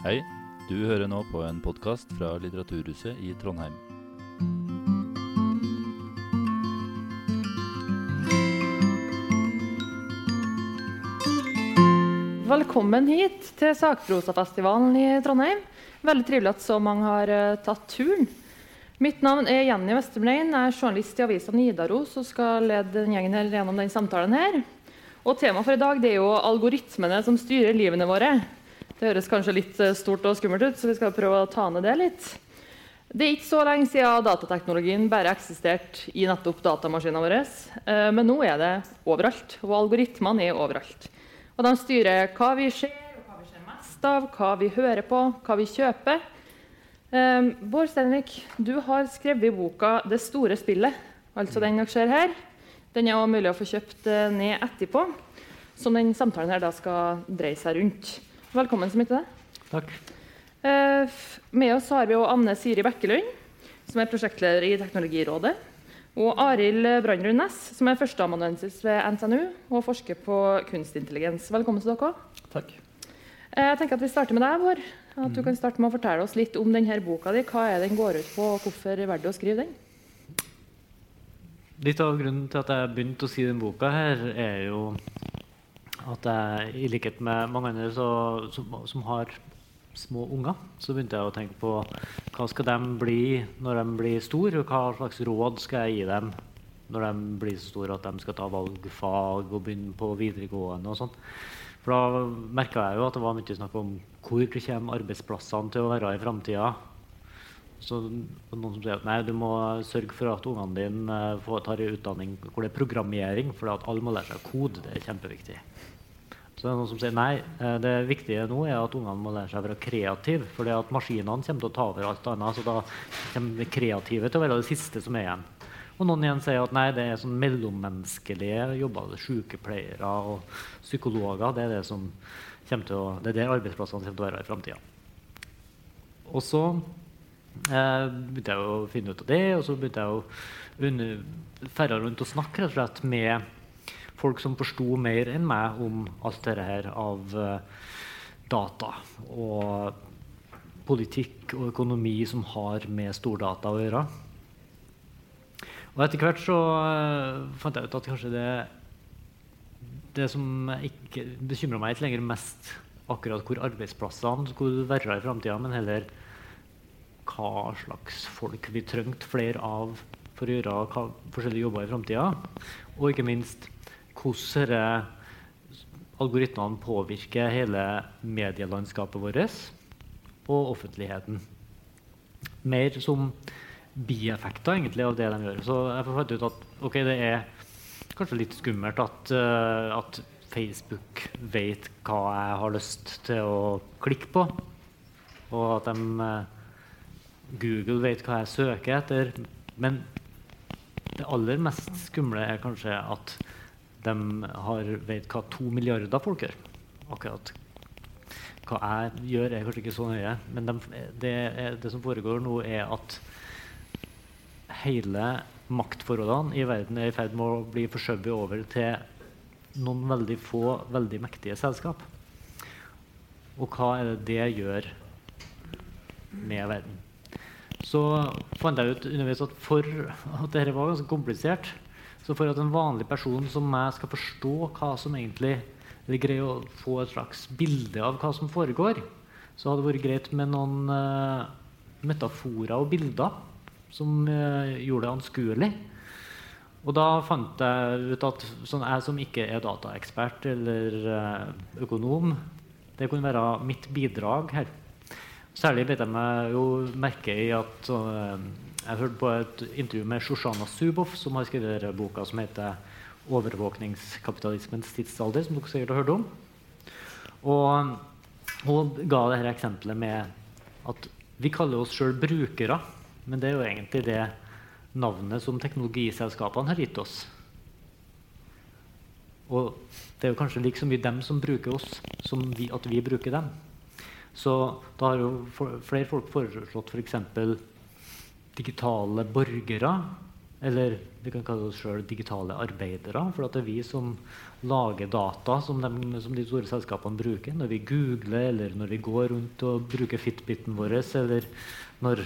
Hei, du hører nå på en podkast fra Litteraturhuset i Trondheim. Velkommen hit til Sakprosafestivalen i Trondheim. Veldig trivelig at så mange har eh, tatt turen. Mitt navn er Jenny Westermlein. Jeg er journalist i avisa Nidaros og skal lede den gjengen her gjennom denne samtalen her. Og Temaet for i dag er jo algoritmene som styrer livene våre. Det høres kanskje litt eh, stort og skummelt ut, så vi skal prøve å ta ned det litt. Det er ikke så lenge siden datateknologien bare eksisterte i nettopp datamaskinene våre. Eh, men nå er det overalt, og algoritmene er overalt. Og de styrer hva vi ser, hva vi ser mest av, hva vi hører på, hva vi kjøper. Um, Bård Stenvik, du har skrevet i boka 'Det store spillet', altså den dere ser her. Den er også mulig å få kjøpt ned etterpå, som den samtalen her da skal dreie seg rundt. Velkommen så mye til deg. Takk. Uh, med oss har vi Anne Siri Bekkelund, som er prosjektleder i Teknologirådet. Og Arild Brandrud Næss, som er førsteamanuensis ved NTNU og forsker på kunstintelligens. Velkommen til dere. Takk. Jeg tenker at Vi starter med deg, Bård. At du kan starte med å fortelle oss litt om denne boka di. Hva er den går ut på, og hvorfor er det å skrive den? Litt av grunnen til at jeg begynte å skrive denne boka, her, er jo at jeg, i likhet med mange andre så, som, som, har små unger, så begynte jeg å tenke på hva skal de bli når de blir store, og hva slags råd skal jeg gi dem når de blir så store at de skal ta valgfag og begynne på videregående. og sånn. For da merka jeg jo at det var mye snakk om hvor kommer arbeidsplassene til å være i framtida. Så noen som sier at nei, du må sørge for at ungene dine eh, tar en utdanning hvor det er programmering, for at alle må lære seg kode. Det er kjempeviktig. Så det er noen som sier nei, eh, det viktige nå er at ungene må lære seg å være kreative. For at maskinene kommer til å ta over alt annet. Så da kommer det kreative til å være det siste som er igjen. Og noen igjen sier at nei, det er sånn mellommenneskelige jobber. Sykepleiere og psykologer. Det er det som til å, det er der arbeidsplassene kommer til å være i framtida. Og så begynte jeg å finne ut av det, og så begynte jeg å ferde rundt og snakke rett og slett med folk som forsto mer enn meg om alt dette her av uh, data og politikk og økonomi som har med stordata å gjøre. Og etter hvert så uh, fant jeg ut at kanskje det det som ikke bekymrer meg ikke lenger mest akkurat hvor arbeidsplassene skulle være i framtida, men heller hva slags folk vi trengte flere av for å gjøre hva, forskjellige jobber i framtida. Og ikke minst hvordan algoritmene påvirker hele medielandskapet vårt og offentligheten. Mer som bieffekter egentlig av det de gjør. Så jeg får fant ut at okay, det er kanskje litt skummelt at, uh, at, Facebook vet hva jeg har lyst til å klikke på. Og at de, uh, Google vet hva jeg søker etter. Men det aller mest skumle er kanskje at de har, vet hva to milliarder folk gjør. Akkurat hva jeg gjør, er kanskje ikke så nøye. Men de, det, det, som foregår nå, er at hele maktforholdene i verden er i ferd med å bli forskjøvet over til noen veldig få, veldig mektige selskap. Og hva er det det gjør med verden? Så fant jeg ut underveis at for at dette var ganske komplisert, så for at en vanlig person som meg skal forstå hva som egentlig eller greie å få et slags bilde av hva som foregår, så hadde det vært greit med noen uh, metaforer og bilder som uh, gjorde det anskuelig. Og da fant jeg ut at sånn, jeg som ikke er dataekspert eller uh, økonom, det kunne være mitt bidrag her. Særlig bet jeg meg jo merke i at uh, jeg hørte på et intervju med Shoshana Zuboff, som har skrevet boka som heter 'Overvåkningskapitalismens tidsalder', som dere sikkert har hørt om. Og hun ga dette eksempelet med at vi kaller oss sjøl brukere. Men det er jo egentlig det navnet som teknologiselskapene har gitt oss. Og det er jo kanskje like så mye dem som bruker oss, som vi, at vi bruker dem. Så da har jo flere folk foreslått f.eks. For digitale borgere Eller vi kan kalle oss sjøl digitale arbeidere. For det er vi som lager data som de, som de, store selskapene bruker. Når vi googler, eller når vi går rundt og bruker fitbiten vår, eller når,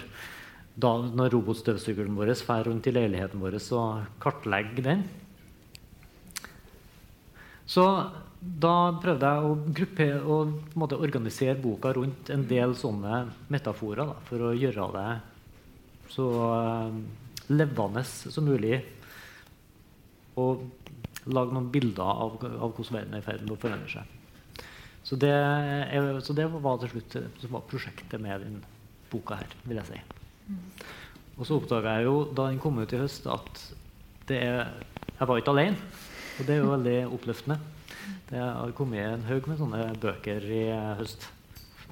da, når robotstøvsugeren vår fer rundt i leiligheten vår og kartlegger den. Så da prøvde jeg å, gruppe, å organisere boka rundt en del sånne metaforer da, for å gjøre det så uh, levende som mulig. Og lage noen bilder av, av hvordan verden er i ferd med å forandre seg. Så det, er, så det, var til slutt var prosjektet med den boka her, vil jeg si. Og så oppdaga jeg jo da den kom ut i høst, at det er, jeg var ikke alene. Og det er jo veldig oppløftende. Det har kommet en haug med sånne bøker i høst.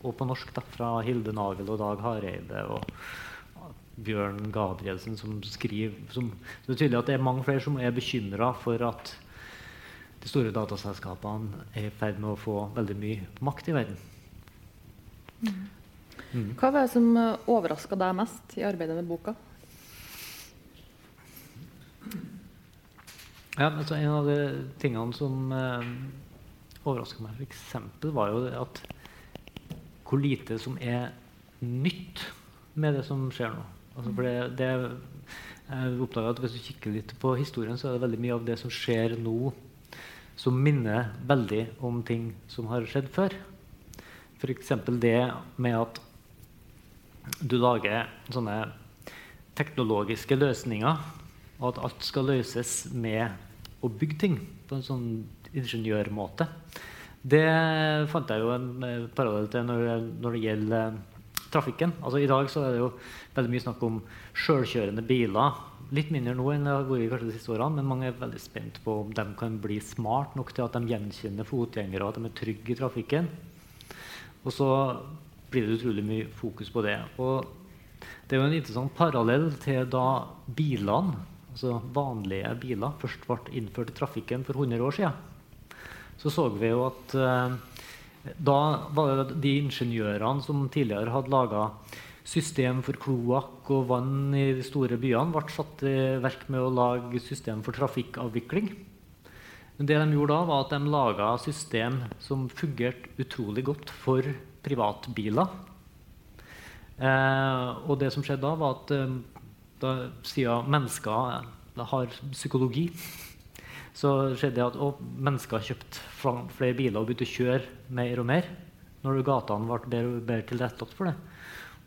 Og på norsk, da, fra Hilde Nagel og Dag Hareide. og Bjørn Gabrielsen som skriver som, Det er tydelig at det er mange flere som er bekymra for at de store dataselskapene er i ferd med å få veldig mye makt i verden. Mm. Mm. Hva var det som eh, overraska deg mest i arbeidet med boka? Ja, altså En av de tingene som eh, overraska meg, f.eks., var jo at hvor lite som er nytt med det som skjer nå. Altså for det, det, jeg oppdaga at Hvis du kikker litt på historien, så er det veldig mye av det som skjer nå, som minner veldig om ting som har skjedd før. F.eks. det med at du lager sånne teknologiske løsninger, og at alt skal løses med å bygge ting på en sånn ingeniørmåte. Det fant jeg jo en eh, parallell til når, når det gjelder trafikken. Altså, I dag så er det jo veldig mye snakk om sjølkjørende biler. Litt mindre nå enn det har vært kanskje de siste årene, men mange er veldig spent på om de kan bli smart nok til at de gjenkjenner fotgjengere, at de er trygge i trafikken. Og så blir det utrolig mye fokus på det. Og det er jo en interessant parallell til da bilene, altså vanlige biler, først ble innført i trafikken for 100 år siden. Så så vi jo at uh, da var det de ingeniørene som tidligere hadde laga system for kloakk og vann i de store byene, ble satt i verk med å lage system for trafikkavvikling. Men det de gjorde da, var at de laga system som fungerte utrolig godt for privatbiler. Eh, og det som skjedde da, var at eh, da, siden mennesker har psykologi så skjedde det at mennesker kjøpte flere biler og begynte å kjøre mer og mer når gatene ble bedre bedre tilrettelagt for det.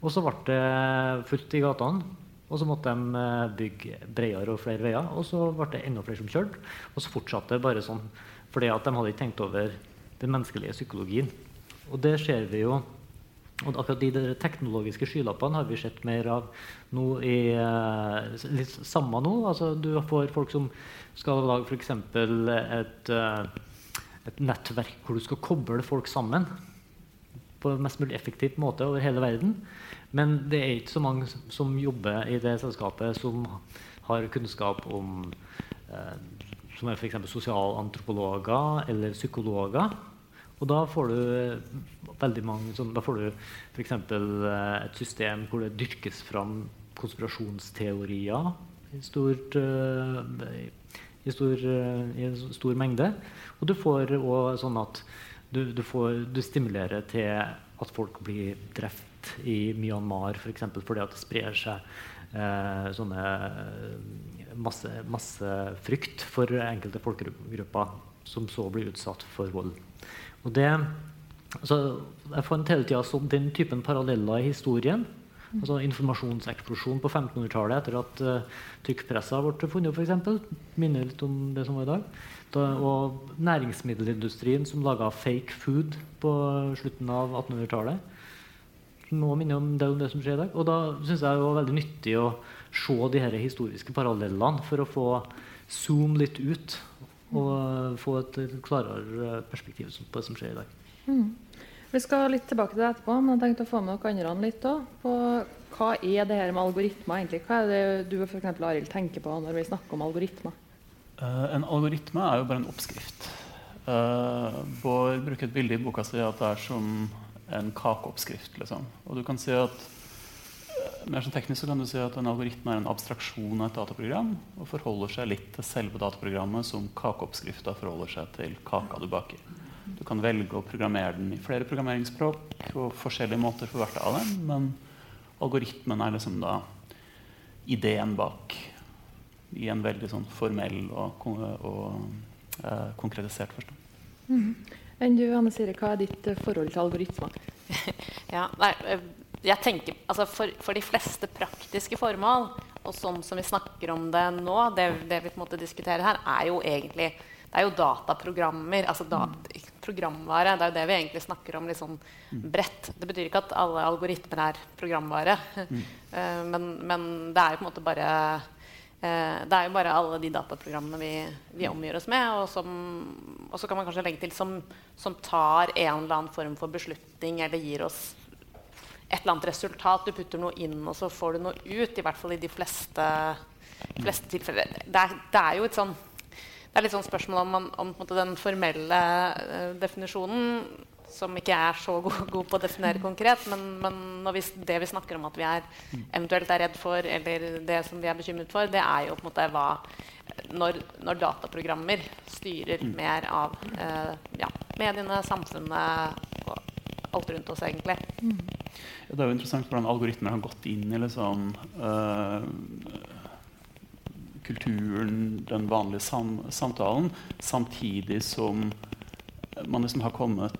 Og så ble det fullt i gatene. Og så måtte de eh, bygge bredere og flere veier. Og så ble det enda flere som kjørte. Og så fortsatte det bare sånn fordi at de hadde ikke tenkt over den menneskelige psykologien. Og det ser vi jo og akkurat de teknologiske skylappene har vi sett mer av nå i eh, litt samme nå. Altså, du får folk som skal lage f.eks. Et, uh, et nettverk hvor du skal koble folk sammen på mest mulig effektiv måte over hele verden. Men det er ikke så mange som jobber i det selskapet som har kunnskap om uh, som er f.eks. sosialantropologer eller psykologer. Og da får du veldig mange sånn, Da får du f.eks. et system hvor det dyrkes fram konspirasjonsteorier i stort, uh, i stor, eh, i stor mengde. Og du får òg sånn at du, du, får, du, stimulerer til at folk blir drept i Myanmar f.eks. For fordi at det sprer seg eh, sånne eh, masse, masse, frykt for enkelte folkegrupper som så blir utsatt for vold. Og det, så jeg fant hele tida den typen paralleller i historien Altså informasjonseksplosjon på 1500-tallet etter at uh, trykkpressa ble funnet, f.eks. Minner litt om det som var i dag. Da, og næringsmiddelindustrien som laga fake food på slutten av 1800-tallet. Nå minner om det, om det som skjer i dag. Og da syns jeg det var veldig nyttig å se de her historiske parallellene for å få zoom litt ut og få et klarere perspektiv på det som skjer i dag. Mm. Vi skal litt tilbake til det etterpå, men jeg tenkte å få med dere andre litt òg. hva er det her med algoritmer egentlig? Hva er det du og f.eks. Arild, tenker på når vi snakker om algoritmer? Uh, en algoritme er jo bare en oppskrift. Uh, Bård bruker et bilde i boka si at det er som en kakeoppskrift. Liksom. Og du kan si at mer sånn teknisk så kan du si at En algoritme er en abstraksjon av et dataprogram og forholder seg litt til selve dataprogrammet som kakeoppskrifta forholder seg til kaka du baker. Du kan velge å programmere den i flere programmeringsspråk og forskjellige måter for hvert av dem, men algoritmen er liksom da ideen bak i en veldig sånn formell og, og eh, konkretisert forstand. Mm. Enn du, Anne Sire, hva er ditt eh, forhold til algoritmer? ja, nei, eh, jeg tenker, altså for, for, de fleste praktiske formål, og sånn som vi snakker om det nå, det, det vi på en måte diskuterer her, er jo egentlig det er jo dataprogrammer. altså dat programvare. Det er jo det vi egentlig snakker om litt sånn bredt. Det betyr ikke at alle algoritmer er programvare. Mm. uh, men, men, det er jo på en måte bare uh, Det er jo bare alle de dataprogrammene vi, vi omgir oss med. Og, som, og, så kan man kanskje legge til som, som tar en eller annen form for beslutning eller gir oss et eller annet resultat. Du putter noe inn, og så får du noe ut. I hvert fall i de fleste, fleste tilfeller. Det er, det er jo et sånn det er litt sånn spørsmål om, man, om den formelle uh, definisjonen, som ikke jeg er så god, god, på å definere konkret, men, men vi, det vi snakker om at vi er, eventuelt er redd for, eller det som vi er bekymret for, det er jo på en måte hva når, når dataprogrammer styrer mm. mer av uh, ja, mediene, samfunnet og alt rundt oss, egentlig. Mm. Ja, det er jo interessant hvordan algoritmer har gått inn i liksom, uh, kulturen, den vanlige sam samtalen, samtidig som man liksom har kommet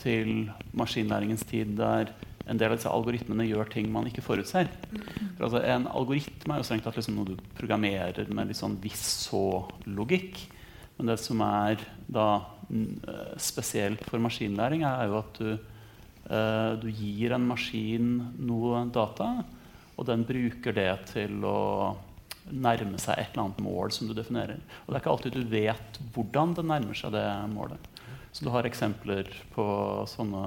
til maskinlæringens tid der en del av disse algoritmene gjør ting man ikke forutser. For altså, en algoritme er jo strengt tatt liksom noe du programmerer med litt sånn hvis-så-logikk. Men det som er da eh, spesielt for maskinlæring, er jo at du, uh, du gir en maskin noe data, og den bruker det til å nærme seg et eller annet mål som du definerer. Og det er ikke alltid du vet hvordan det nærmer seg det målet. Så du har eksempler på sånne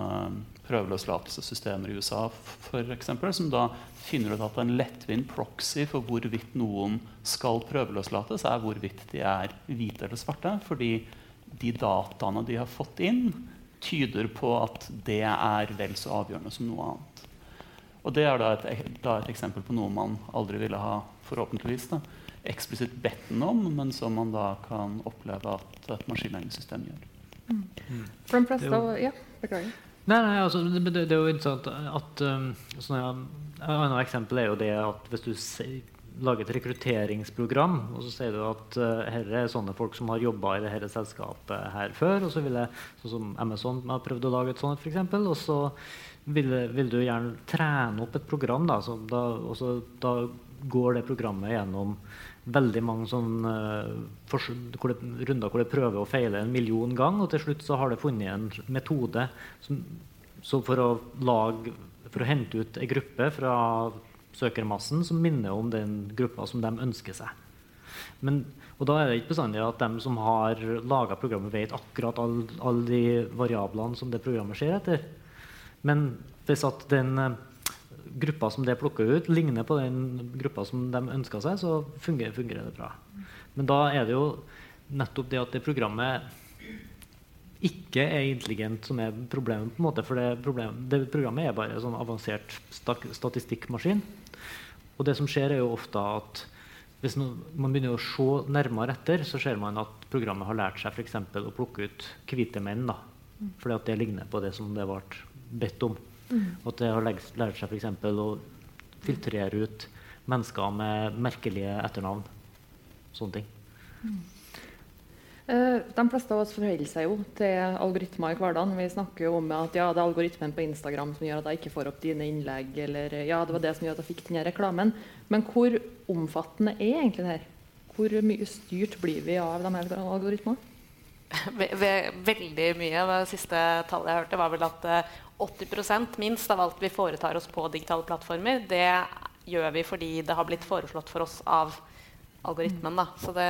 prøveløslatelsessystemer i USA for eksempel, som da finner ut at en lettvint proxy for hvorvidt noen skal prøveløslates, er hvorvidt de er hvite eller svarte. Fordi de dataene de har fått inn, tyder på at det er vel så avgjørende som noe annet. Og det er da et, da et eksempel på noe man aldri ville ha forhåpentligvis da, eksplisitt bedt den om, men som man da kan oppleve at et maskinlæringssystem gjør. Mm. Mm. From Presto, ja, beklager. Nei, nei altså, det, det, er jo interessant at um, sånn, Et annet eksempel er jo det at hvis du lager et rekrutteringsprogram, og så sier du at uh, her er sånne folk som har jobba i dette selskapet her før, og så vil jeg, sånn som Amazon har prøvd å lage et sånt, f.eks., og så vil, vil, du gjerne trene opp et program. Da, da, så, da går det programmet gjennom veldig mange sånne, uh, hvor det, runder hvor det prøver å feile en million ganger. Og til slutt så har det funnet en metode som, for, å lage, for, å hente ut en gruppe fra søkermassen som minner om den gruppa som de ønsker seg. Men, og da er det ikke bestandig at de som har laga programmet, vet akkurat alle all de variablene som det programmet ser etter. Men hvis at den uh, gruppa som det plukker ut, ligner på den gruppa som de ønska seg, så fungerer, fungerer, det bra. Men da er det jo nettopp det at det programmet ikke er intelligent som er problemet. på en måte, For det, det programmet er bare en sånn avansert statistikkmaskin. Og det som skjer, er jo ofte at hvis man begynner å se nærmere etter, så ser man at programmet har lært seg for å plukke ut hvite menn. da, fordi at det ligner på det som det ble bedt om. Mm. At det har lært seg f.eks. å filtrere ut mennesker med merkelige etternavn. Sånne ting. Mm. Uh, de fleste av oss forholder seg jo til algoritmer i hverdagen. Vi snakker jo om at ja, det er algoritmen på Instagram som gjør at jeg ikke får opp dine innlegg. Eller ja, det var det som gjør at jeg fikk denne reklamen. Men hvor omfattende er egentlig det her? Hvor mye styrt blir vi av de her algoritmene? Veldig mye. Det siste tallet jeg hørte, var vel at 80% minst av alt vi foretar oss på digitale plattformer, det gjør vi fordi det har blitt foreslått for oss av algoritmen. Da. Så det,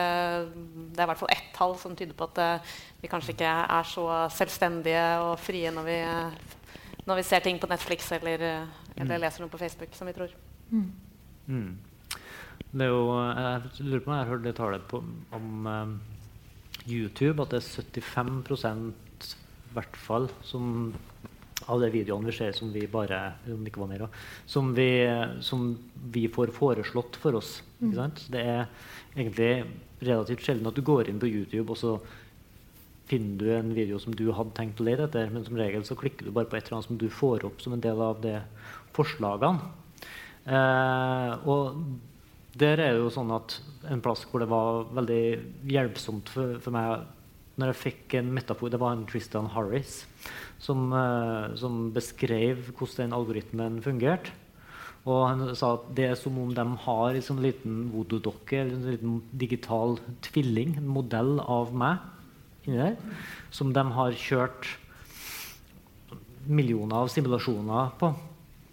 det, er i hvert fall ett tall som tyder på at uh, vi kanskje ikke er så selvstendige og frie når vi, uh, når vi ser ting på Netflix eller, uh, eller, leser noe på Facebook, som vi tror. Mm. Mm. Det er jo, jeg lurer på om jeg har hørt det tallet på, om YouTube, at det er 75 hvert fall som av de videoene vi ser som vi bare om det ikke var mer, som, vi, som vi får foreslått for oss. Sant? Det er egentlig relativt sjelden at du går inn på YouTube og så finner du en video som du hadde tenkt å lete etter, men som regel så klikker du bare på et eller annet som du får opp som en del av de forslagene. Eh, og der er det jo sånn at en plass hvor det var veldig hjelpsomt for, for meg når jeg fikk en metafor Det var en Tristan Harris som, eh, som beskrev hvordan den algoritmen fungerte. Og han sa at det er som om de har en sånn liten voodoo-dokke, en liten digital tvilling, en modell av meg, inni der, som de har kjørt millioner av simulasjoner på.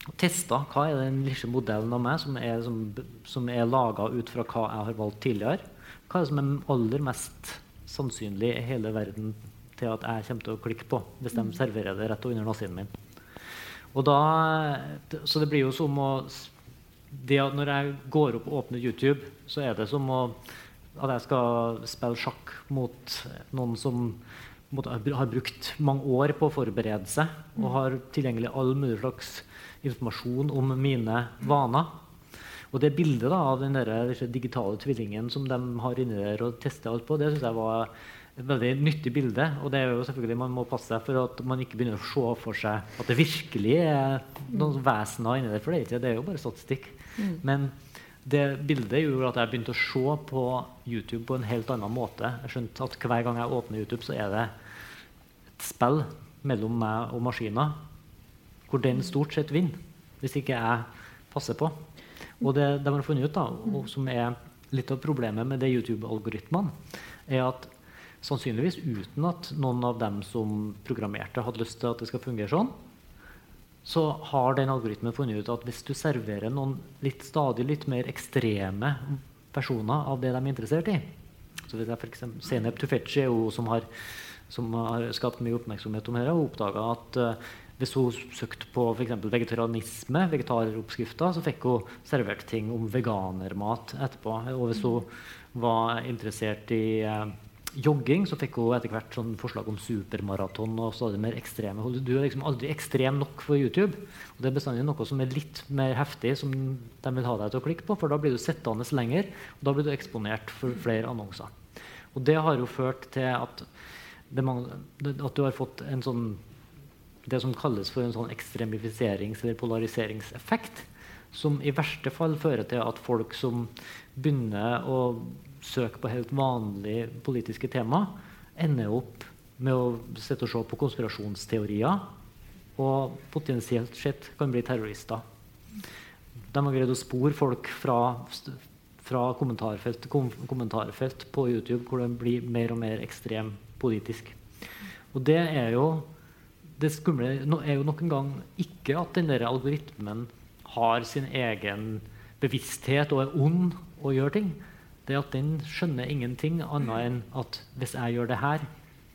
Og testa hva er den lille modellen av meg som er, som, som laga ut fra hva jeg har valgt tidligere. Hva er det som er aller mest sannsynlig i hele verden til at jeg kommer til å klikke på hvis de serverer det rett under nesen min. Og da, så det blir jo som å Når jeg går opp og åpner YouTube, så er det som å, at jeg skal spille sjakk mot noen som måtte, har brukt mange år på å forberede seg og har tilgjengelig all mulig slags informasjon om mine vaner. Og det bildet da, av den der, digitale tvillingen som de har inni der og tester alt på, det syns jeg var et veldig nyttig bilde. Og det er jo selvfølgelig man må passe seg for at man ikke begynner å se for seg at det virkelig er noen vesener inni der. For det er, ikke, det er jo bare statistikk. Mm. Men det bildet gjorde at jeg begynte å se på YouTube på en helt annen måte. Jeg skjønte at Hver gang jeg åpner YouTube, så er det et spill mellom meg og maskiner hvor den stort sett vinner, hvis ikke jeg passer på. Og det de har funnet ut, da, og som er litt av problemet med det YouTube-algoritmene, er at Sannsynligvis uten at noen av dem som programmerte, hadde lyst til at det skal fungere sånn. Så har den algoritmen funnet ut at hvis du serverer noen litt, stadig litt mer ekstreme personer av det de er interessert i så hvis jeg for eksempel, Senep Tufeci som har, som har skapt mye oppmerksomhet om dette, har oppdaga at uh, hvis hun søkte på f.eks. vegetarianisme, vegetaroppskrifter, så fikk hun servert ting om veganermat etterpå. Og hvis hun var interessert i eh, jogging, så fikk hun etter hvert sånn forslag om supermaraton og stadig mer ekstreme. Du er liksom aldri ekstrem nok for YouTube. Og det er bestandig noe som er litt mer heftig, som de vil ha deg til å klikke på. For da blir du sittende lenger, og da blir du eksponert for flere annonser. Og det har jo ført til at, mange, at du har fått en sånn det som kalles for en sånn ekstremifiserings- eller polariseringseffekt. Som i verste fall fører til at folk som begynner å søke på helt vanlige politiske tema, ender opp med å sitte og se på konspirasjonsteorier og potensielt sett kan bli terrorister. De har greid å spore folk fra, fra kommentarfelt til kommentarfelt på YouTube hvor de blir mer og mer ekstrem politisk. Og det er jo det skumle er jo nok en gang ikke at den der algoritmen har sin egen bevissthet og er ond og gjør ting det er at den skjønner ingenting annet enn at hvis jeg gjør det her,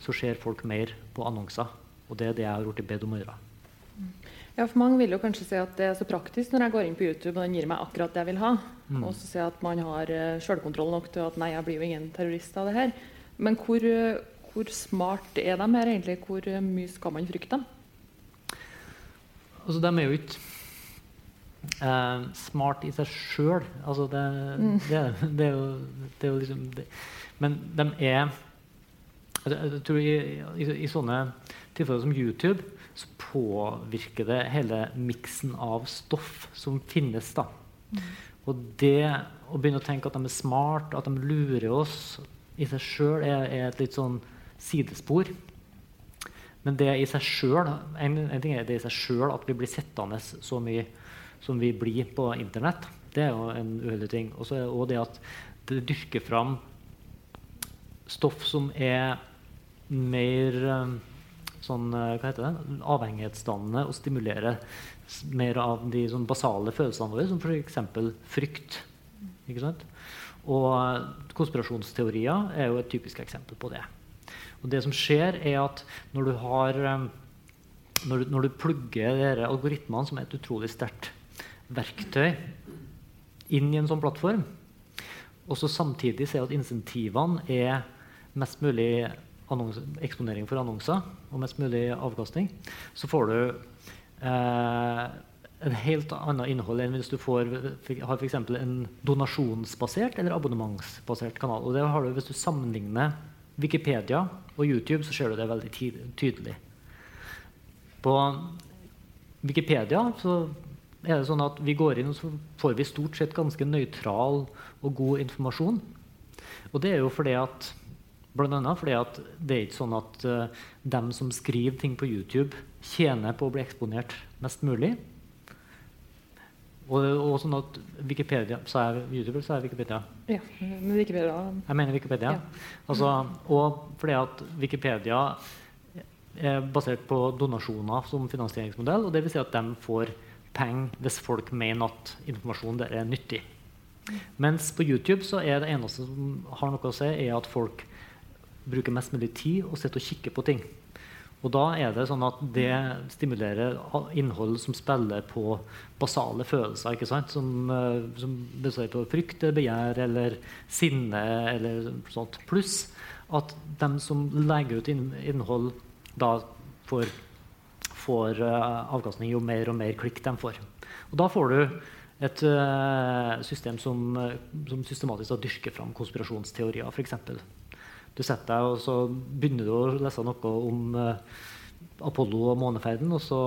så ser folk mer på annonser. Og det er det jeg har blitt bedt om å gjøre. Ja, for Mange vil jo kanskje si at det er så praktisk når jeg går inn på YouTube og den gir meg akkurat det jeg vil ha. Mm. Og så si at man har uh, selvkontroll nok til at nei, jeg blir jo ingen terrorist av det her. Men hvor, uh, hvor smart er de her egentlig? Hvor uh, mye skal man frykte dem? Altså, de er jo ikke eh, smart i seg sjøl. Altså det, mm. det, det, er jo, det, er jo, liksom Men de er Jeg tror i, i, i, sånne tilfeller som YouTube så påvirker det hele miksen av stoff som finnes. da. Mm. Og det å begynne å tenke at de er smart, at de lurer oss i seg sjøl, er, er, et litt sånn sidespor. Men det i seg sjøl en, en ting er det i seg sjøl at vi blir sittende så mye som vi blir på Internett. Det er jo en uheldig ting. Og så er det òg det at det dyrker fram stoff som er mer um, sånn, uh, hva heter det, avhengighetsdannende og stimulerer mer av de sånn basale følelsene våre, som f.eks. frykt. Ikke sant? Og uh, konspirasjonsteorier er jo et typisk eksempel på det. Og det som skjer, er at når du har um, når du, når du plugger algoritmene, som er et utrolig sterkt verktøy inn i en sånn plattform. Og så samtidig ser at insentivene er mest mulig annons eksponering for annonser og mest mulig avkastning, så får du eh, en helt annet innhold enn hvis du får, har f.eks. en donasjonsbasert eller abonnementsbasert kanal. Og det har du Hvis du sammenligner Wikipedia og YouTube, så ser du det veldig tydelig. På Wikipedia så er det sånn at vi går inn og så får vi stort sett ganske nøytral og god informasjon. Og det er jo fordi at Blant annet fordi at det er ikke sånn at uh, dem som skriver ting på YouTube, tjener på å bli eksponert mest mulig. Og, og, sånn at Wikipedia Sa jeg YouTube, eller sa jeg Wikipedia? Ja, men Wikipedia Jeg mener Wikipedia. Ja. Altså, og fordi at Wikipedia er basert på donasjoner som finansieringsmodell. og det vil si at de får penger hvis folk mener at informasjon er nyttig. Mens på YouTube så er det eneste som har noe å si, er at folk bruker mest mulig tid og sitter og kikker på ting. Og da er det sånn at det stimulerer innhold som spiller på basale følelser. ikke sant? Som, uh, som består på frykt, begjær eller sinne eller sånt. Pluss at de som legger ut innhold, da får, får uh, avkastning jo mer og mer klikk de får. Og da får du et uh, system som, som systematisk dyrker fram konspirasjonsteorier, f.eks. Du setter deg og så begynner du å lese noe om uh, Apollo og måneferden, og så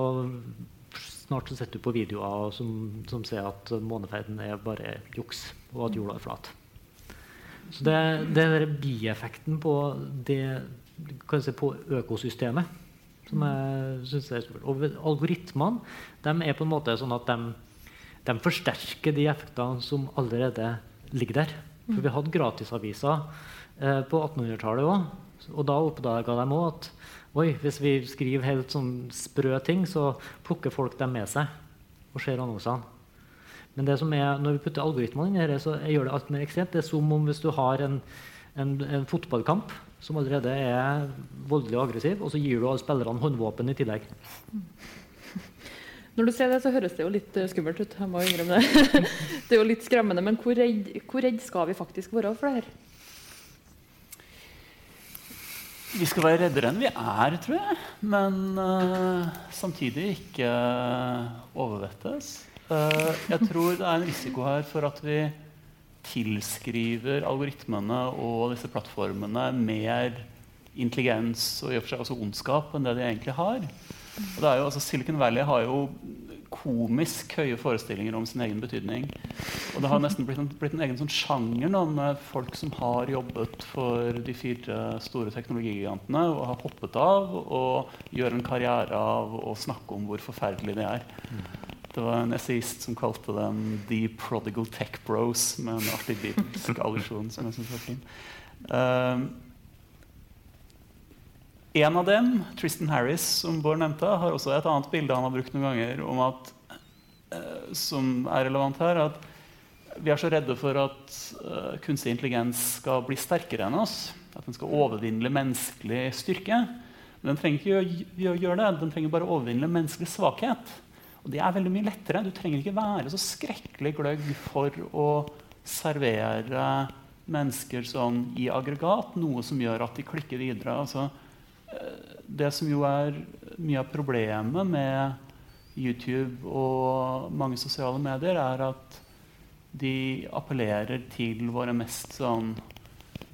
snart så setter du på videoer som, som sier at måneferden er bare juks, og at jorda er flat. Så det, det er bieffekten på, det, si, på økosystemet som jeg synes er stort. Og algoritmene de er på en måte sånn at de, de forsterker de effektene som allerede ligger der. For vi hadde gratisaviser Eh, på 1800-tallet òg. Og da oppdaga de òg at oi, hvis vi skriver helt sånn sprø ting, så plukker folk dem med seg og ser annonsene. Men det som er, når vi putter algoritmene inn i dette, så gjør det alt mer ekstremt. Det er som om hvis du har en, en, en fotballkamp som allerede er voldelig og aggressiv, og så gir du alle spillerne håndvåpen i tillegg. Når du ser det, så høres det jo litt eh, skummelt ut. jeg må innrømme Det Det er jo litt skremmende, Men hvor redd, hvor redd skal vi faktisk være for det her? Vi skal være reddere enn vi er, tror jeg. Men uh, samtidig ikke overvettes. Uh, jeg tror det er en risiko her for at vi tilskriver algoritmene og disse plattformene mer intelligens og i og for seg også ondskap enn det de egentlig har. Og det er jo, altså, Silicon Valley har jo komisk høye forestillinger om sin egen betydning. Og det har nesten blitt en, blitt en egen sånn sjanger nå med folk som har jobbet for de fire store teknologigigantene og har hoppet av og gjør en karriere av å snakke om hvor forferdelig de er. Det var en essayist som kalte dem 'The Prodigal Tech Bros', med en artig allusjon som jeg syns var fin. Uh, en av dem, Tristan Harris, som Bård nevnte, har også et annet bilde han har brukt noen ganger, om at, uh, som er relevant her. at Vi er så redde for at uh, kunstig intelligens skal bli sterkere enn oss. At den skal overvinne menneskelig styrke. Men den trenger ikke å gjøre det. Den trenger bare å overvinne menneskelig svakhet. Og det er veldig mye lettere. Du trenger ikke være så skrekkelig gløgg for å servere mennesker sånn i aggregat, noe som gjør at de klikker videre. altså det som jo er mye av problemet med YouTube og mange sosiale medier, er at de appellerer til våre mest sånn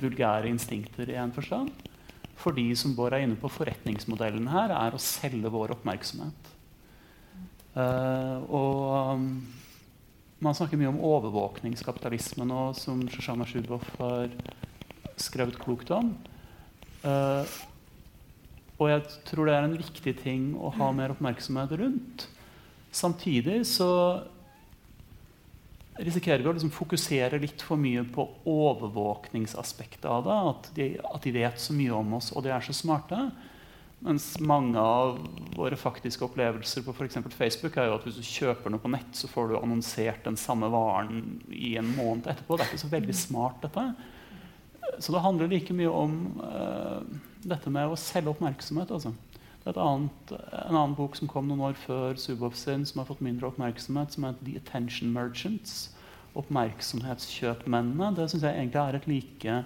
vulgære instinkter i en forstand. Fordi som Bård er inne på, forretningsmodellen her er å selge vår oppmerksomhet. Uh, og um, man snakker mye om overvåkningskapitalisme nå, som Shoshana Shubov har skrevet klokt om. Uh, og jeg tror det er en viktig ting å ha mer oppmerksomhet rundt. Samtidig så risikerer vi å liksom fokusere litt for mye på overvåkningsaspektet av det. At de, at de, vet så mye om oss, og de er så smarte. Mens mange av våre faktiske opplevelser på f.eks. Facebook er jo at hvis du kjøper noe på nett, så får du annonsert den samme varen i en måned etterpå. Det er ikke så veldig smart, dette. Så det handler like mye om uh, dette med å selge oppmerksomhet. Altså. Det er annet, en annen bok som kom noen år før Subov sin, som har fått mindre oppmerksomhet, som heter The Attention Merchants. Oppmerksomhetskjøpmennene. Det syns jeg egentlig er et like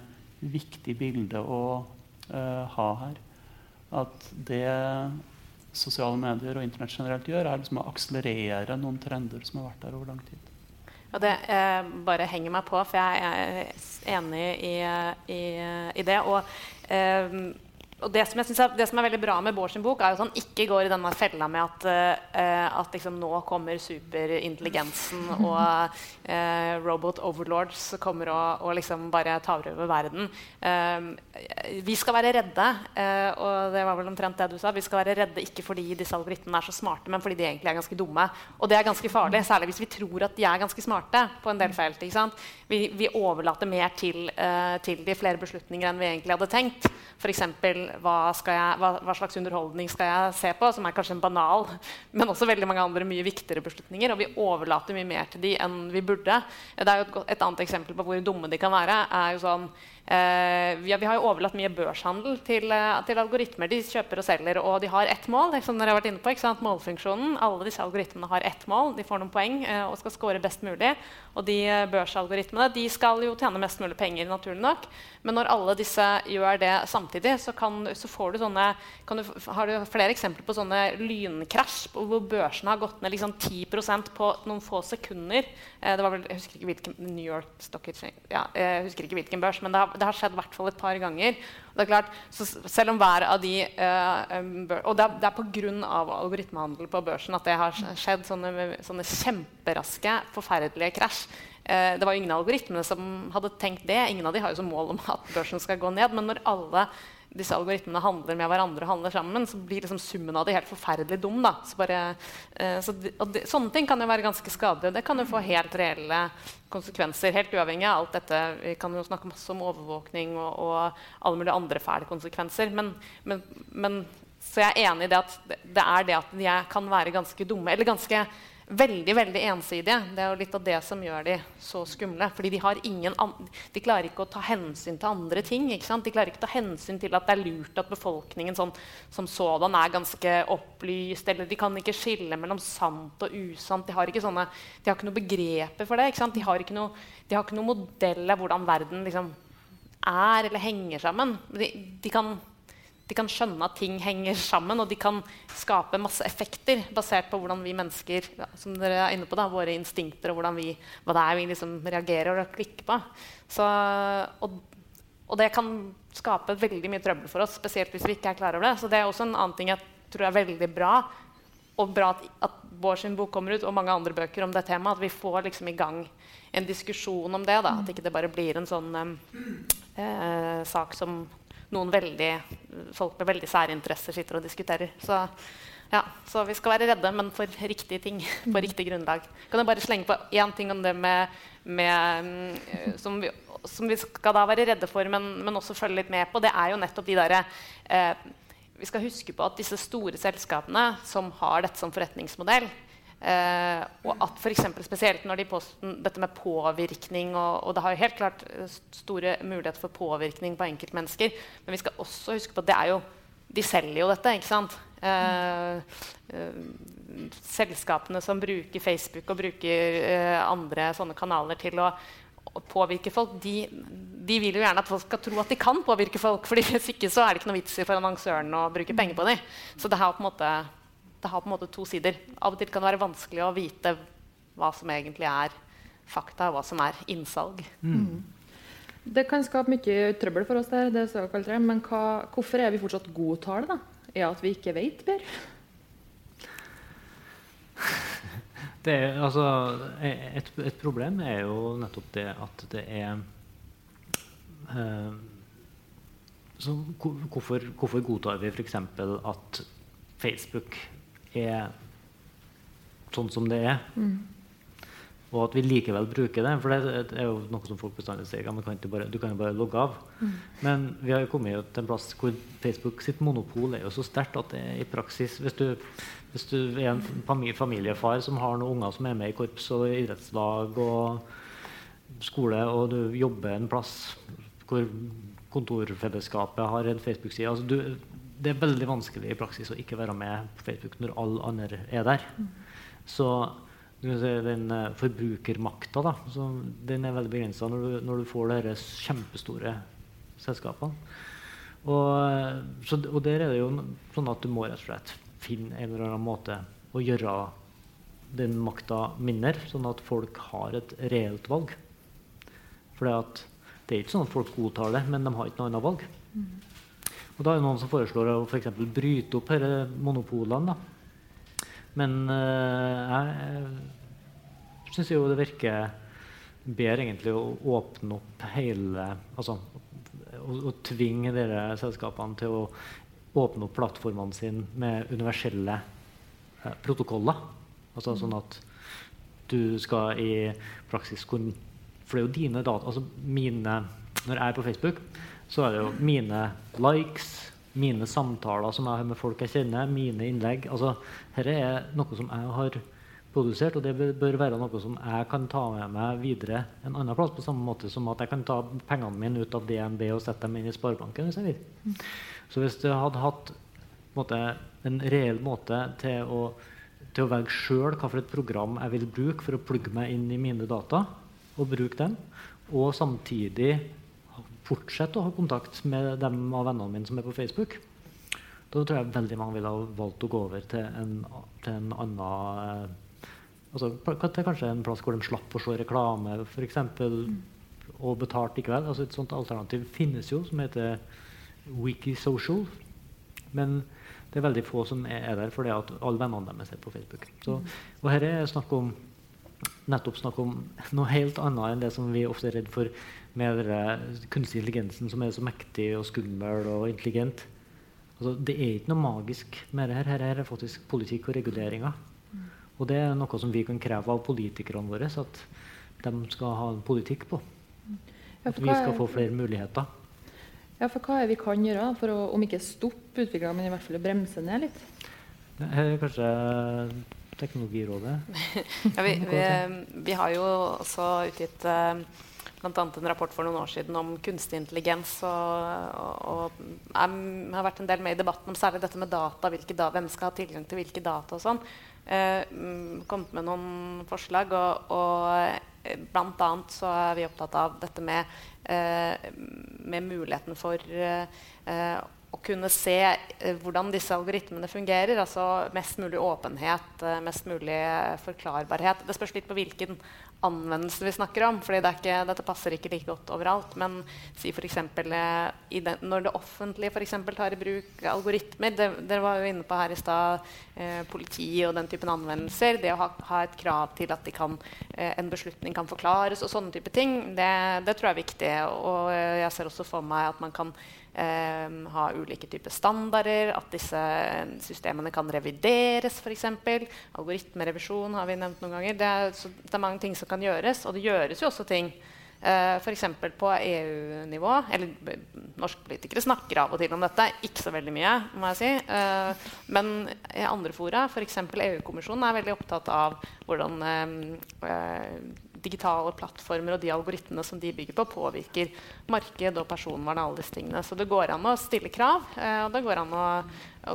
viktig bilde å uh, ha her. At det sosiale medier og Internett generelt gjør, er liksom å akselerere noen trender som har vært der over lang tid. Og det eh, bare henger meg på, for jeg er enig i, i, i det. Og eh, og det som, er, det som, er, veldig bra med Bård sin bok, er at han ikke går i denne fella med at, uh, at liksom, nå kommer superintelligensen og uh, robot overlords kommer og, og liksom bare tar over verden. Uh, vi skal være redde, og det var vel omtrent det du sa. Vi skal være redde ikke fordi disse algoritmene er så smarte, men fordi de egentlig er ganske dumme. Og det er ganske farlig, særlig hvis vi tror at de er ganske smarte på en del felt. Vi, vi, overlater mer til, til de flere beslutninger enn vi egentlig hadde tenkt. F.eks hva, jeg, hva, hva, slags underholdning skal jeg se på, som er kanskje en banal, men også veldig mange andre mye viktigere beslutninger. Og vi overlater mye mer til de enn vi burde. Det er jo et, et annet eksempel på hvor dumme de kan være. er jo sånn Vi, har, vi, har jo overlatt mye børshandel til, uh, til, algoritmer. De kjøper og selger, og de har ett mål. som dere har vært inne på, Målfunksjonen. Alle disse algoritmene har ett mål. De får noen poeng uh, og skal score best mulig. Og de børsalgoritmene de skal jo tjene mest mulig penger, naturlig nok. Men når alle disse gjør det samtidig, så, kan, så får du sånne, du, har du flere eksempler på sånne lynkrasj hvor børsene har gått ned liksom 10% på noen få sekunder. det var vel, Jeg husker ikke hvilken New York Stock Exchange, ja, jeg husker ikke hvilken børs, men det har, det har skjedd i hvert fall et par ganger. Det er klart, selv om hver av de uh, Og det er, er pga. algoritmehandel på børsen at det har skjedd sånne, sånne kjemperaske, forferdelige krasj. Uh, det var ingen av algoritmene som hadde tenkt det. Ingen av de har jo som mål om at børsen skal gå ned. Men når alle disse algoritmene handler med hverandre og handler sammen, så blir liksom summen av det helt forferdelig dum. Da. Så bare, eh, så de, de, sånne ting kan jo være ganske skadelige. Det kan jo få helt reelle konsekvenser. Helt uavhengig av alt dette. Vi kan jo snakke masse om overvåkning og, og alle mulige andre fæle konsekvenser. Men, men, men, så jeg er enig i det at det er det at de kan være ganske dumme. Eller ganske veldig veldig ensidige. Det er jo litt av det som gjør de så skumle. Fordi de, de klarer ikke å ta hensyn til andre ting. De klarer ikke å ta hensyn til at det er lurt at befolkningen sånn, som sådan er ganske opplyst. Eller de kan ikke skille mellom sant og usant. De har ikke, sånne, de har ikke noe begreper for det. De har, noe, de har ikke noe modell av hvordan verden liksom, er eller henger sammen. De, de kan de kan skjønne at ting henger sammen, og de kan skape masse effekter basert på hvordan vi mennesker som dere er inne på da, våre instinkter og vi, hva det er vi liksom reagerer og klikker på. Så, og, og, det kan skape veldig mye trøbbel for oss, spesielt hvis vi ikke er klar over det. Så det er også en annen ting jeg tror er veldig bra. Og bra at, at vår sin bok kommer ut, og mange andre bøker om det temaet. At vi får liksom i gang en diskusjon om det. Da. At ikke det bare blir en sånn um, eh, sak som noen veldig, folk med veldig særinteresser sitter og diskuterer. Så, ja, så vi skal være redde, men for riktige ting. På riktig grunnlag. Kan jeg bare slenge på én ting om det med, med mm, som, vi, som, vi, skal da være redde for, men, men, også følge litt med på? Det er jo nettopp de derre eh, Vi skal huske på at disse store selskapene som har dette som forretningsmodell, Uh, og at eksempel, Spesielt når de posten, dette med påvirkning og, og, det har jo helt klart eh, store muligheter for påvirkning på enkeltmennesker. Men vi skal også huske på at det er jo, de selger jo dette. ikke sant? Eh, eh, selskapene som bruker Facebook og bruker andre sånne kanaler til å, å påvirke folk, de, de, vil jo gjerne at folk skal tro at de kan påvirke folk. fordi Hvis ikke så er det ikke noe vits i for annonsøren å bruke penger på dem. Så det har på en måte det har på en måte to sider. Av og til kan det være vanskelig å vite hva som egentlig er fakta, og hva som er innsalg. Mm. Det kan skape mye trøbbel for oss, der, det såkalte, men hva, hvorfor er vi fortsatt godtale? da? Er at vi ikke vet bedre? Det er, altså, et, et, problem er jo nettopp det at det er eh, så, hvorfor, hvorfor godtar vi f.eks. at Facebook er sånn som det er. Mm. Og at vi likevel bruker det. For det, er jo noe som folk bestandig sier. Ja, kan bare, du kan jo bare logge av. Mm. Men vi har jo kommet til en plass hvor Facebook sitt monopol er jo så sterkt at det i praksis Hvis du, hvis du er en familiefar som har noen unger som er med i korps og idrettslag og skole, og du jobber en plass hvor kontorfellesskapet har en Facebook-side altså det er veldig vanskelig i praksis å ikke være med på Facebook når alle andre er der. Mm. Så den uh, forbrukermakta da, den er veldig begrensa når, når, du får disse kjempestore selskapene. Og, så, og der er det jo sånn at du må rett og slett finne en eller annen måte å gjøre den makta mindre, sånn at folk har et reelt valg. For det er ikke sånn at folk godtar det, men de har ikke noe annet valg. Mm. Og da er det noen som foreslår å for bryte opp disse monopolene. Da. Men uh, jeg syns jo det virker bedre egentlig å åpne opp hele Altså å, å tvinge disse selskapene til å åpne opp plattformene sine med universelle uh, protokoller. Altså sånn at du skal i praksis kunne For det er jo dine data altså mine, Når jeg er på Facebook, så er det jo mine likes, mine samtaler som jeg har med folk jeg kjenner, mine innlegg. altså Dette er noe som jeg har produsert, og det bør være noe som jeg kan ta med meg videre en annen plass, på samme måte som at jeg kan ta pengene mine ut av DNB og sette dem inn i Sparebanken. hvis jeg vil. Så hvis jeg hadde hatt en, måte, en reell måte til å, til å velge sjøl hvilket program jeg vil bruke for å plugge meg inn i mine data, og bruke dem, og samtidig fortsette å ha kontakt med dem av vennene mine som er på Facebook, da tror jeg veldig mange ville ha valgt å gå over til en, til en annen eh, altså, til kanskje en plass hvor de slapp å se reklame, f.eks. Mm. og betalt likevel. Altså, et sånt alternativ finnes jo, som heter Wikisocial. Men det er veldig få som er der fordi at alle vennene deres er på Facebook. Så, og her er snakk om nettopp snakk om noe helt annet enn det som vi ofte er redd for med den kunstig intelligensen som er så mektig og skummel og intelligent. Altså, det er ikke noe magisk med det her. Her er faktisk politikk og reguleringer. Mm. Og det er noe som vi kan kreve av politikerne våre, at de skal ha en politikk på. At vi skal få flere muligheter. Ja, for Hva er vi kan gjøre for å om ikke stoppe utviklinga, men i hvert fall bremse ned litt? Her er kanskje Teknologirådet. ja, vi, vi, vi, har jo også utgitt uh, bl.a. en rapport for noen år siden om kunstig intelligens. Og, og, og har vært en del med i debatten om særlig dette med data. Da, hvem skal ha tilgang til hvilke data og sånn. Eh, mm, kommet med noen forslag. Og, og eh, bl.a. så er vi opptatt av dette med, eh, med muligheten for eh, å kunne se eh, hvordan disse algoritmene fungerer. Altså mest mulig åpenhet, eh, mest mulig forklarbarhet. Det spørs litt på hvilken anvendelse vi snakker om. fordi dette passer ikke like godt overalt. Men si for eksempel, eh, den, når det offentlige for eksempel, tar i bruk algoritmer det, Dere var jo inne på her i stad eh, politi og den typen anvendelser. Det å ha, ha et krav til at kan, eh, en beslutning kan forklares og sånne type ting, det, det tror jeg er viktig. Og jeg ser også for meg at man kan Um, ha ulike typer standarder, at disse systemene kan revideres f.eks. Algoritmerevisjon har vi nevnt noen ganger. Det er, det er, mange ting som kan gjøres, og det gjøres jo også ting. Uh, f.eks. på EU-nivå. Eller norske politikere snakker av og til om dette. Ikke så veldig mye, må jeg si. Uh, men i andre fora, f.eks. EU-kommisjonen, er veldig opptatt av hvordan uh, digitale plattformer og de algoritmene som de bygger på, påvirker marked og personvern. og alle disse tingene. Så det går an å stille krav, eh, og det går an å,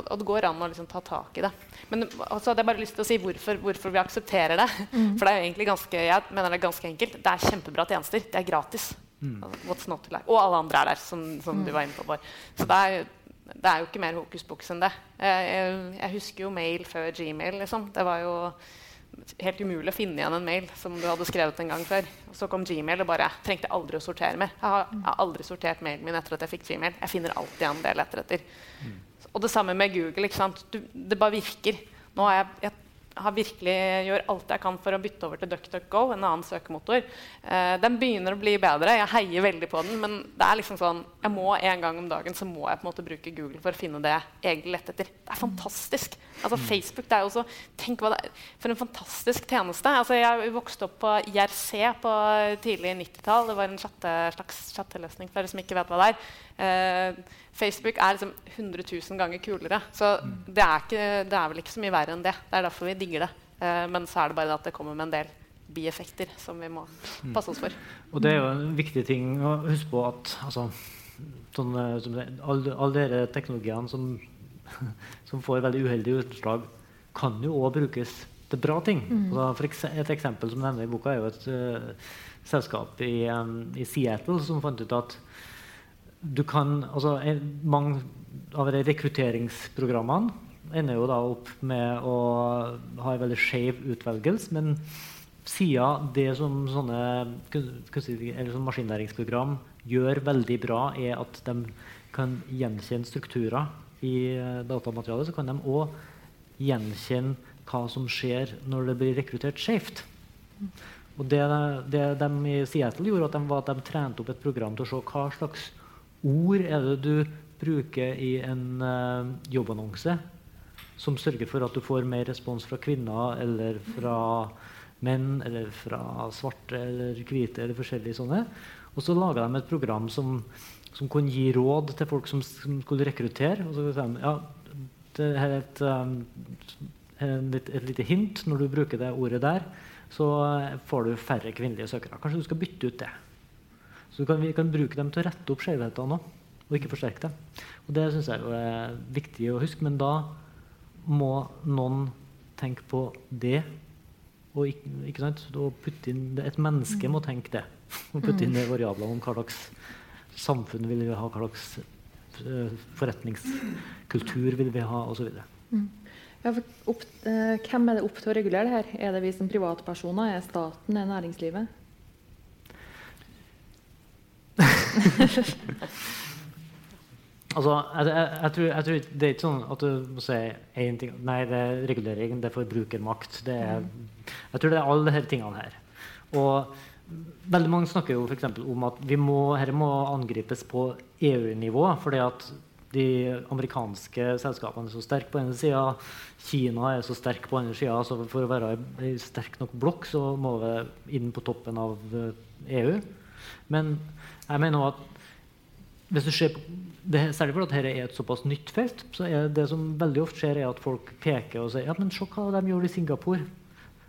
og det går an å liksom ta tak i det. Men så hadde jeg bare lyst til å si hvorfor, hvorfor vi aksepterer det. Mm. For det er jo egentlig ganske, jeg mener det er ganske enkelt. Det er kjempebra tjenester. Det er gratis. Mm. Like. og alle andre er der, som, som mm. du var inne på. Bård. Så det er, det er jo ikke mer hokus pokus enn det. Jeg, jeg, jeg, husker jo mail før Gmail. Liksom. Det var jo helt umulig å finne igjen en mail som du hadde skrevet en gang før. Så kom Gmail og bare trengte aldri å sortere mer. Jeg har, jeg har, aldri sortert mailen min etter at jeg fikk Gmail. Jeg finner alltid igjen det jeg leter etter. Mm. Og det samme med Google. Du, det bare virker. Nå har jeg, jeg virkelig gjør alt jeg kan for å bytte over til DuckDuckGo, en annen søkemotor. Eh, den begynner å bli bedre. Jeg heier veldig på den. Men det er liksom sånn, jeg må en gang om dagen så må jeg på en måte bruke Google for å finne det jeg egentlig lette etter. Det er fantastisk. Altså Facebook, det er jo så, Tenk hva det er for en fantastisk tjeneste. Altså, jeg vokste opp på IRC på tidlig 90-tall. Det var en chatte, slags chatteløsning for dere som ikke vet hva det er. Eh, Facebook er liksom 100 000 ganger kulere. Så det er, ikke, det er, vel ikke så mye verre enn det. Det er derfor vi digger det. Eh, men så er det bare det at det kommer med en del bieffekter som vi må mm. passe oss for. Og det er jo en viktig ting å huske på at altså, sånn, alle, alle disse teknologiene som, som, får veldig uheldige utslag, kan jo òg brukes til bra ting. Mm. Altså, et eksempel som nevner i boka, er jo et uh, selskap i, um, i Seattle som fant ut at du kan, altså, mange av de rekrutteringsprogrammene ender jo da opp med å ha en veldig skeiv utvelgelse. Men siden det som sånne eller sånn maskinlæringsprogram gjør veldig bra, er at de kan gjenkjenne strukturer i eh, datamaterialet, så kan de òg gjenkjenne hva som skjer når det blir rekruttert skjevt. Og det, det, de i Seattle gjorde, at de, var at de trente opp et program til å se hva slags ord er det du bruker i en uh, jobbannonse som sørger for at du får mer respons fra kvinner eller fra menn eller fra svarte eller hvite eller forskjellige sånne. Og så laga de et program som, som, kunne gi råd til folk som, som skulle rekruttere. Og så sa de, ja, det er et, et, et, lite hint. Når du bruker det ordet der, så får du færre kvinnelige søkere. Kanskje du skal bytte ut det. Så kan, vi kan bruke dem til å rette opp skjevhetene òg, og ikke forsterke dem. Og det syns jeg er viktig å huske. Men da må noen tenke på det. Og, ikke, ikke putte inn det. Et menneske må tenke det. Og putte inn variabler om hva slags samfunn vil vi ha, hva slags uh, forretningskultur vil vi ha, osv. Mm. Ja, opp, eh, hvem er det opp til å regulere det her? Er det vi som privatpersoner? Er staten? Er næringslivet? Altså, jeg, jeg, jeg, tror, jeg, tror, Det er ikke sånn at du må si én ting Nei, det er regulering, det er forbrukermakt. Det er, jeg tror det er alle disse tingene her. Og veldig mange snakker jo for om at vi må, dette må angripes på EU-nivå. fordi at de amerikanske selskapene er så sterke på ene sida, Kina er så sterk på andre sida. Så for å være ei sterk nok blokk så må vi inn på toppen av EU. Men jeg mener at hvis du ser på, det, Særlig fordi dette er et såpass nytt felt. så er Det som veldig ofte skjer, er at folk peker og sier ja, men se hva de gjorde i Singapore.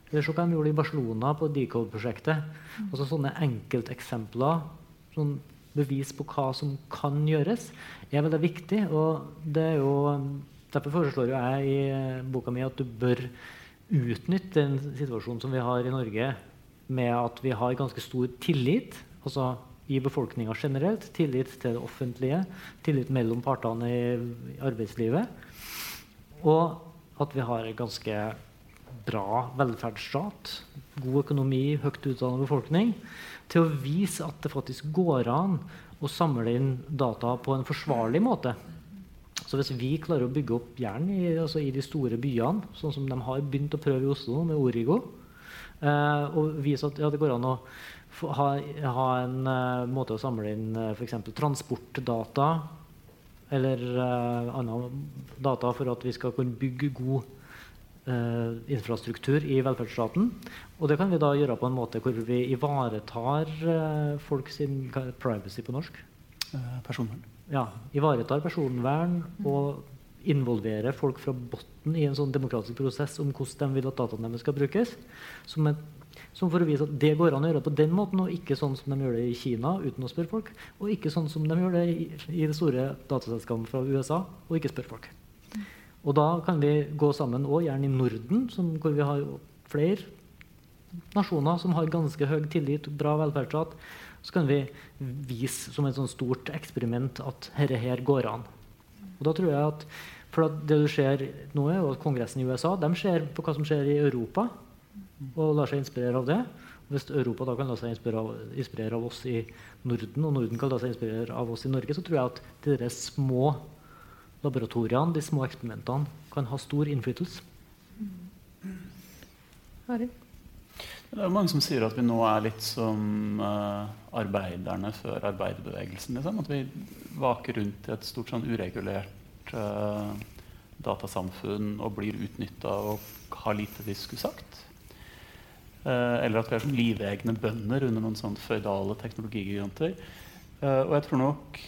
Eller se hva de gjorde i Barcelona på Decode-prosjektet. Altså Sånne enkelteksempler, sånn bevis på hva som kan gjøres, er veldig viktig. og det er jo, Derfor foreslår jo jeg i boka mi at du bør utnytte den situasjonen som vi har i Norge, med at vi har ganske stor tillit. altså i befolkninga generelt, tillit til det offentlige, tillit mellom partene i arbeidslivet. Og at vi har en ganske bra velferdsstat, god økonomi, høyt utdannet befolkning, til å vise at det faktisk går an å samle inn data på en forsvarlig måte. Så hvis vi klarer å bygge opp jern i, altså i de store byene, sånn som de har begynt å prøve i Oslo med Origo, eh, og vise at ja, det går an å ha, ha en uh, måte å samle inn uh, f.eks. transportdata eller uh, andre data for at vi skal kunne bygge god infrastruktur i velferdsstaten. Og det kan vi da gjøre på en måte hvor vi ivaretar uh, folk sin privacy på norsk. personvern. Ja. Ivaretar personvern og involverer folk fra bunnen i en sånn demokratisk prosess om hvordan de vil at dataene deres skal brukes. Som et som for å vise at det går an å gjøre på den måten, og ikke sånn som de gjør det i Kina uten å spørre folk. Og ikke sånn som de gjør det i, i det store dataselskapet fra USA og ikke spørre folk. Og da kan vi gå sammen òg, gjerne i Norden, som, hvor vi har flere nasjoner som har ganske høy tillit, bra velferdsstat. Så kan vi vise som et sånt stort eksperiment at dette her går an. Og da tror jeg at for det du ser nå er at Kongressen i USA de ser på hva som skjer i Europa og lar seg inspirere av det. Hvis Europa da kan la seg inspirere av, inspirere av, oss i Norden, og Norden kan la seg inspirere av oss i Norge, så tror jeg at de små laboratoriene, de små eksperimentene, kan ha stor innflytelse. Det er mange som sier at vi nå er litt som uh, arbeiderne før arbeiderbevegelsen. Liksom. At vi vaker rundt i et stort sånn uregulert uh, datasamfunn og blir utnytta og har lite vi skulle sagt. Eh, eller at vi er som livegne bønder under noen sånne føydale teknologigiganter. Eh, og jeg tror nok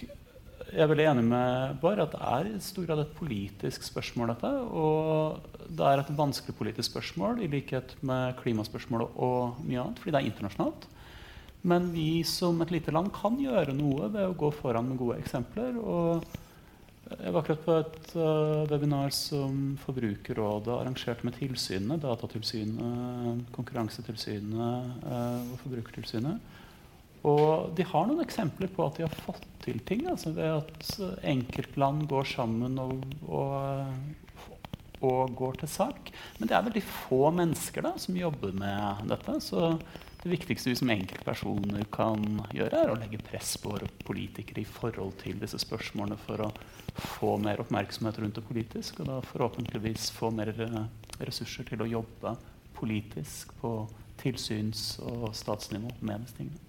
jeg er veldig enig med Bård at det er i stor grad et politisk spørsmål. dette, Og det er et vanskelig politisk spørsmål, i likhet med klimaspørsmålet og mye annet, fordi det er internasjonalt. Men vi som et lite land kan gjøre noe ved å gå foran med gode eksempler. og jeg var akkurat på et uh, webinar som Forbrukerrådet arrangerte med tilsynene. Datatilsynet, Konkurransetilsynet uh, og Forbrukertilsynet. Og de har noen eksempler på at de har fått til ting. Altså ved at enkeltland går sammen og, og, og, går til sak. Men det er veldig få mennesker da, som jobber med dette. Så det viktigste vi som enkeltpersoner kan gjøre, er å legge press på våre politikere i forhold til disse spørsmålene for å få mer oppmerksomhet rundt det politisk. Og da forhåpentligvis få mer ressurser til å jobbe politisk på tilsyns- og statsnivå med disse tingene.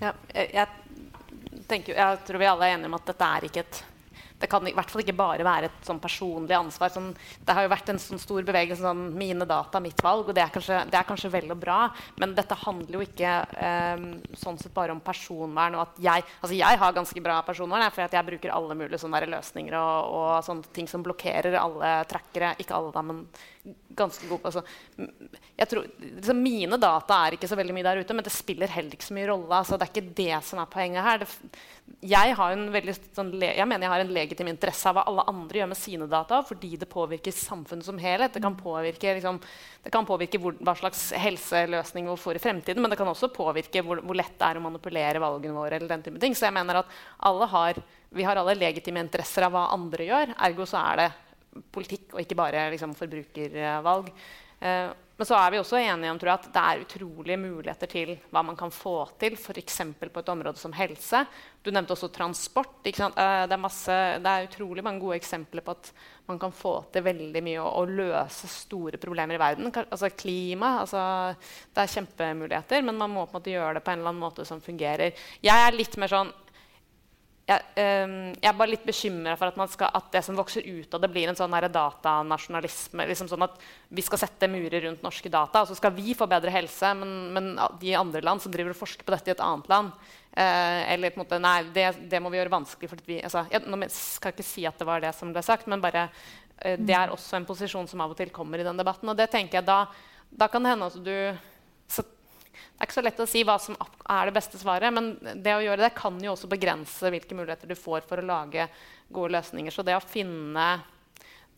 Ja, jeg, jeg, tenker, jeg, tror vi alle er enige om at dette er ikke et det kan i hvert fall ikke bare være et sånn personlig ansvar. Sånn, det har jo vært en sånn stor bevegelse sånn mine data, mitt valg, og det er, kanskje, det er kanskje vel og bra, men dette handler jo ikke um, sånn sett bare om personvern. og at Jeg altså jeg har ganske bra personvern, for jeg bruker alle mulige sånne løsninger og, og, sånne ting som blokkerer alle trackere. Ikke alle, da, men ganske god altså, jeg tror, liksom, Mine data er ikke så veldig mye der ute, men det spiller heller ikke så mye rolle. Altså, det er ikke det som er poenget her. Det, jeg, veldig, sånn, jeg mener jeg har en legitim interesse av hva alle andre gjør med sine data, fordi det påvirker samfunnet som helhet. Det kan påvirke, liksom, det kan påvirke hvor, hva slags helseløsning vi får i fremtiden, men det kan også påvirke hvor, hvor, lett det er å manipulere valgene våre. eller den type ting. Så jeg mener at har, vi har alle legitime interesser av hva andre gjør. Ergo så er det politikk og ikke bare liksom, forbrukervalg. Eh, men så er vi også enige om jeg, at det er utrolige muligheter til hva man kan få til, f.eks. på et område som helse. Du nevnte også transport. Eh, det, er masse, det, er utrolig mange gode eksempler på at man kan få til veldig mye og, og løse store problemer i verden. Altså klima altså, Det er kjempemuligheter, men man må på en måte gjøre det på en eller annen måte som fungerer. Jeg er litt mer sånn jeg, um, jeg, er bare litt bekymra for at, skal, at, det som vokser ut av det, blir en sånn datanasjonalisme. Liksom sånn at vi skal sette murer rundt norske data, og så skal vi få bedre helse, men, men de andre land som driver og forsker på dette i et annet land uh, eller på en måte, Nei, det, det, må vi gjøre vanskelig. fordi vi, altså, jeg, jeg, skal ikke si at det var det som ble sagt, men bare, uh, det er også en posisjon som av og til kommer i den debatten. Og det tenker jeg da, da kan det hende at du så det er ikke så lett å si hva som er det beste svaret, men det å gjøre det kan jo også begrense hvilke muligheter du får for å lage gode løsninger. Så det å finne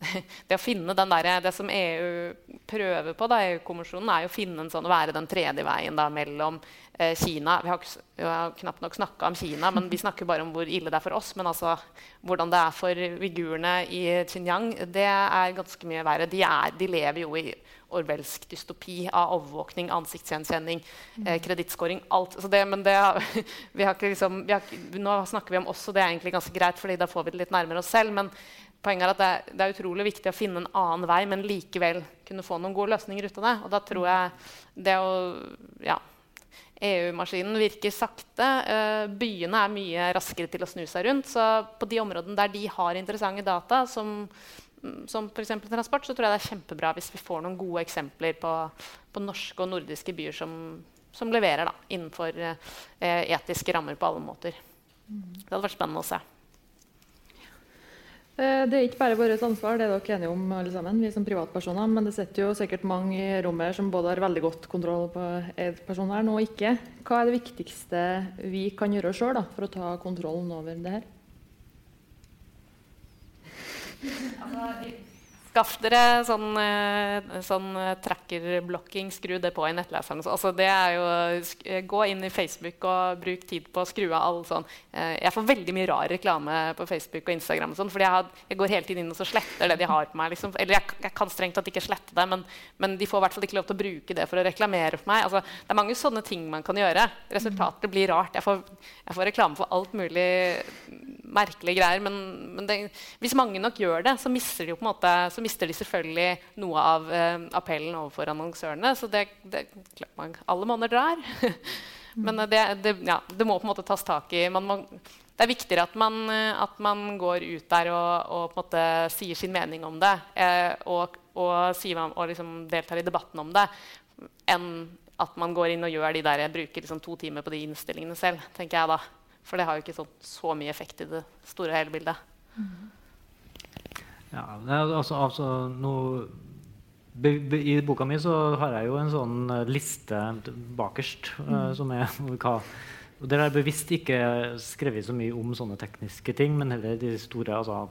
det å finne der, det som EU prøver på, EU-kommisjonen, er å finne en sånn, være den tredje veien da, mellom eh, Kina Vi har, vi har knapt nok snakka om Kina, men vi snakker bare om hvor ille det er for oss. Men altså, hvordan det er for uigurene i Xinjiang, det er ganske mye verre. De, er, de lever jo i orwellsk dystopi av overvåkning, ansiktsgjenkjenning, eh, kredittskåring. alt. Så Det, men det, vi har ikke liksom, vi har, nå snakker vi om oss, og det er egentlig ganske greit, fordi da får vi det litt nærmere oss selv. Men poenget er at det, det, er utrolig viktig å finne en annen vei, men likevel kunne få noen gode løsninger ut av det. Og da tror jeg det å ja, EU-maskinen virker sakte. Uh, byene er mye raskere til å snu seg rundt. Så på de områdene der de har interessante data, som Mm, som f.eks. transport, så tror jeg det er kjempebra hvis vi får noen gode eksempler på, på norske og nordiske byer som, som leverer da, innenfor eh, etiske rammer på alle måter. Det hadde vært spennende å se. Eh, det er ikke bare vårt ansvar, det er dere enige om alle sammen, vi som privatpersoner. Men det sitter jo sikkert mange i rommet som både har veldig godt kontroll på personvern og ikke. Hva er det viktigste vi kan gjøre sjøl for å ta kontrollen over det her? Altså, Skaff dere sånn, eh, sånn eh, tracker-blocking, Skru det på i nettleseren. Altså, det er jo, eh, gå inn i Facebook og bruk tid på å skru av all sånn Jeg får veldig mye rar reklame på Facebook og Instagram. Og sånn, fordi jeg, har, jeg, går hele tiden inn og så sletter det de har på meg. Liksom. Eller jeg, jeg, kan strengt tatt ikke slette det, men, men de får i hvert fall ikke lov til å bruke det for å reklamere for meg. Altså, det er mange sånne ting man kan gjøre. Resultatet blir rart. Jeg får, jeg får reklame for alt mulig merkelige greier. Men, men det, hvis mange nok gjør det, så mister de, jo på en måte, så mister de selvfølgelig noe av eh, appellen overfor annonsørene. Så det, det man, alle monner drar. men det, det, ja, det, må på en måte tas tak i. Må, det er viktigere at man, at man, går ut der og, og på en måte sier sin mening om det. Eh, og, og, sier, og liksom deltar i debatten om det, enn at man går inn og gjør de der, bruker liksom to timer på de innstillingene selv. tenker jeg da. For det har jo ikke så, så mye effekt i det store hele bildet. Mm. Ja, altså, altså noe, be, be, I boka mi så har jeg jo en sånn uh, liste bakerst uh, som er hva, og Der har jeg bevisst ikke skrevet så mye om sånne tekniske ting, men heller de store altså,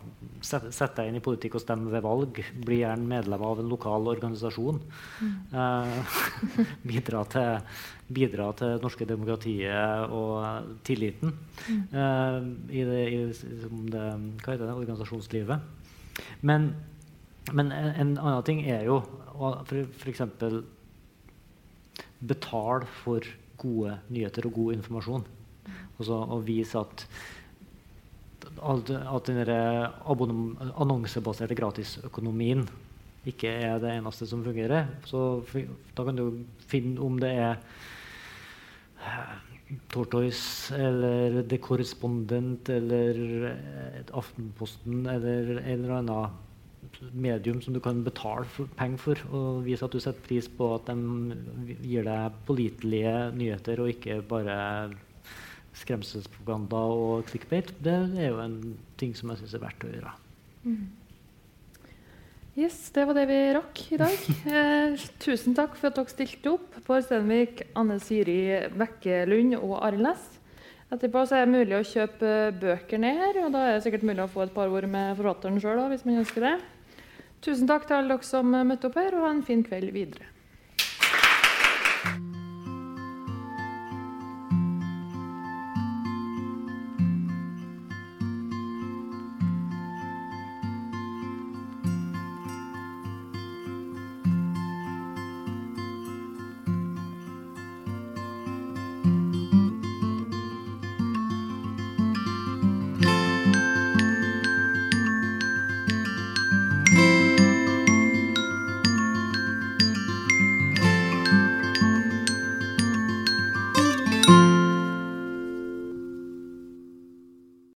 Sett sett deg inn i politikk og stem ved valg. Bli gjerne medlem av en lokal organisasjon. Mm. Uh, bidra, til, bidra til det norske demokratiet og tilliten mm. uh, i, det, i det, hva heter det, organisasjonslivet. Men, men en, en annen ting er jo f.eks. betale for gode nyheter og god informasjon. Altså å vise at, at den annonsebaserte gratisøkonomien ikke er det eneste som fungerer. Så da kan du finne om det er Tortoise eller The Correspondent eller Aftenposten eller en eller annen medium som du kan betale penger for, og vise at du setter pris på at de gir deg pålitelige nyheter og ikke bare skremselspropaganda og clickbait, det er jo en ting som jeg syns er verdt å gjøre. Mm. Yes, Det var det vi rakk i dag. Eh, tusen takk for at dere stilte opp. Bård Stenvik, Anne Siri Bekkelund og Arild Næss. Etterpå er det mulig å kjøpe bøker ned her, og da er det sikkert mulig å få et par ord med forfatteren sjøl hvis man ønsker det. Tusen takk til alle dere som møtte opp her, og ha en fin kveld videre.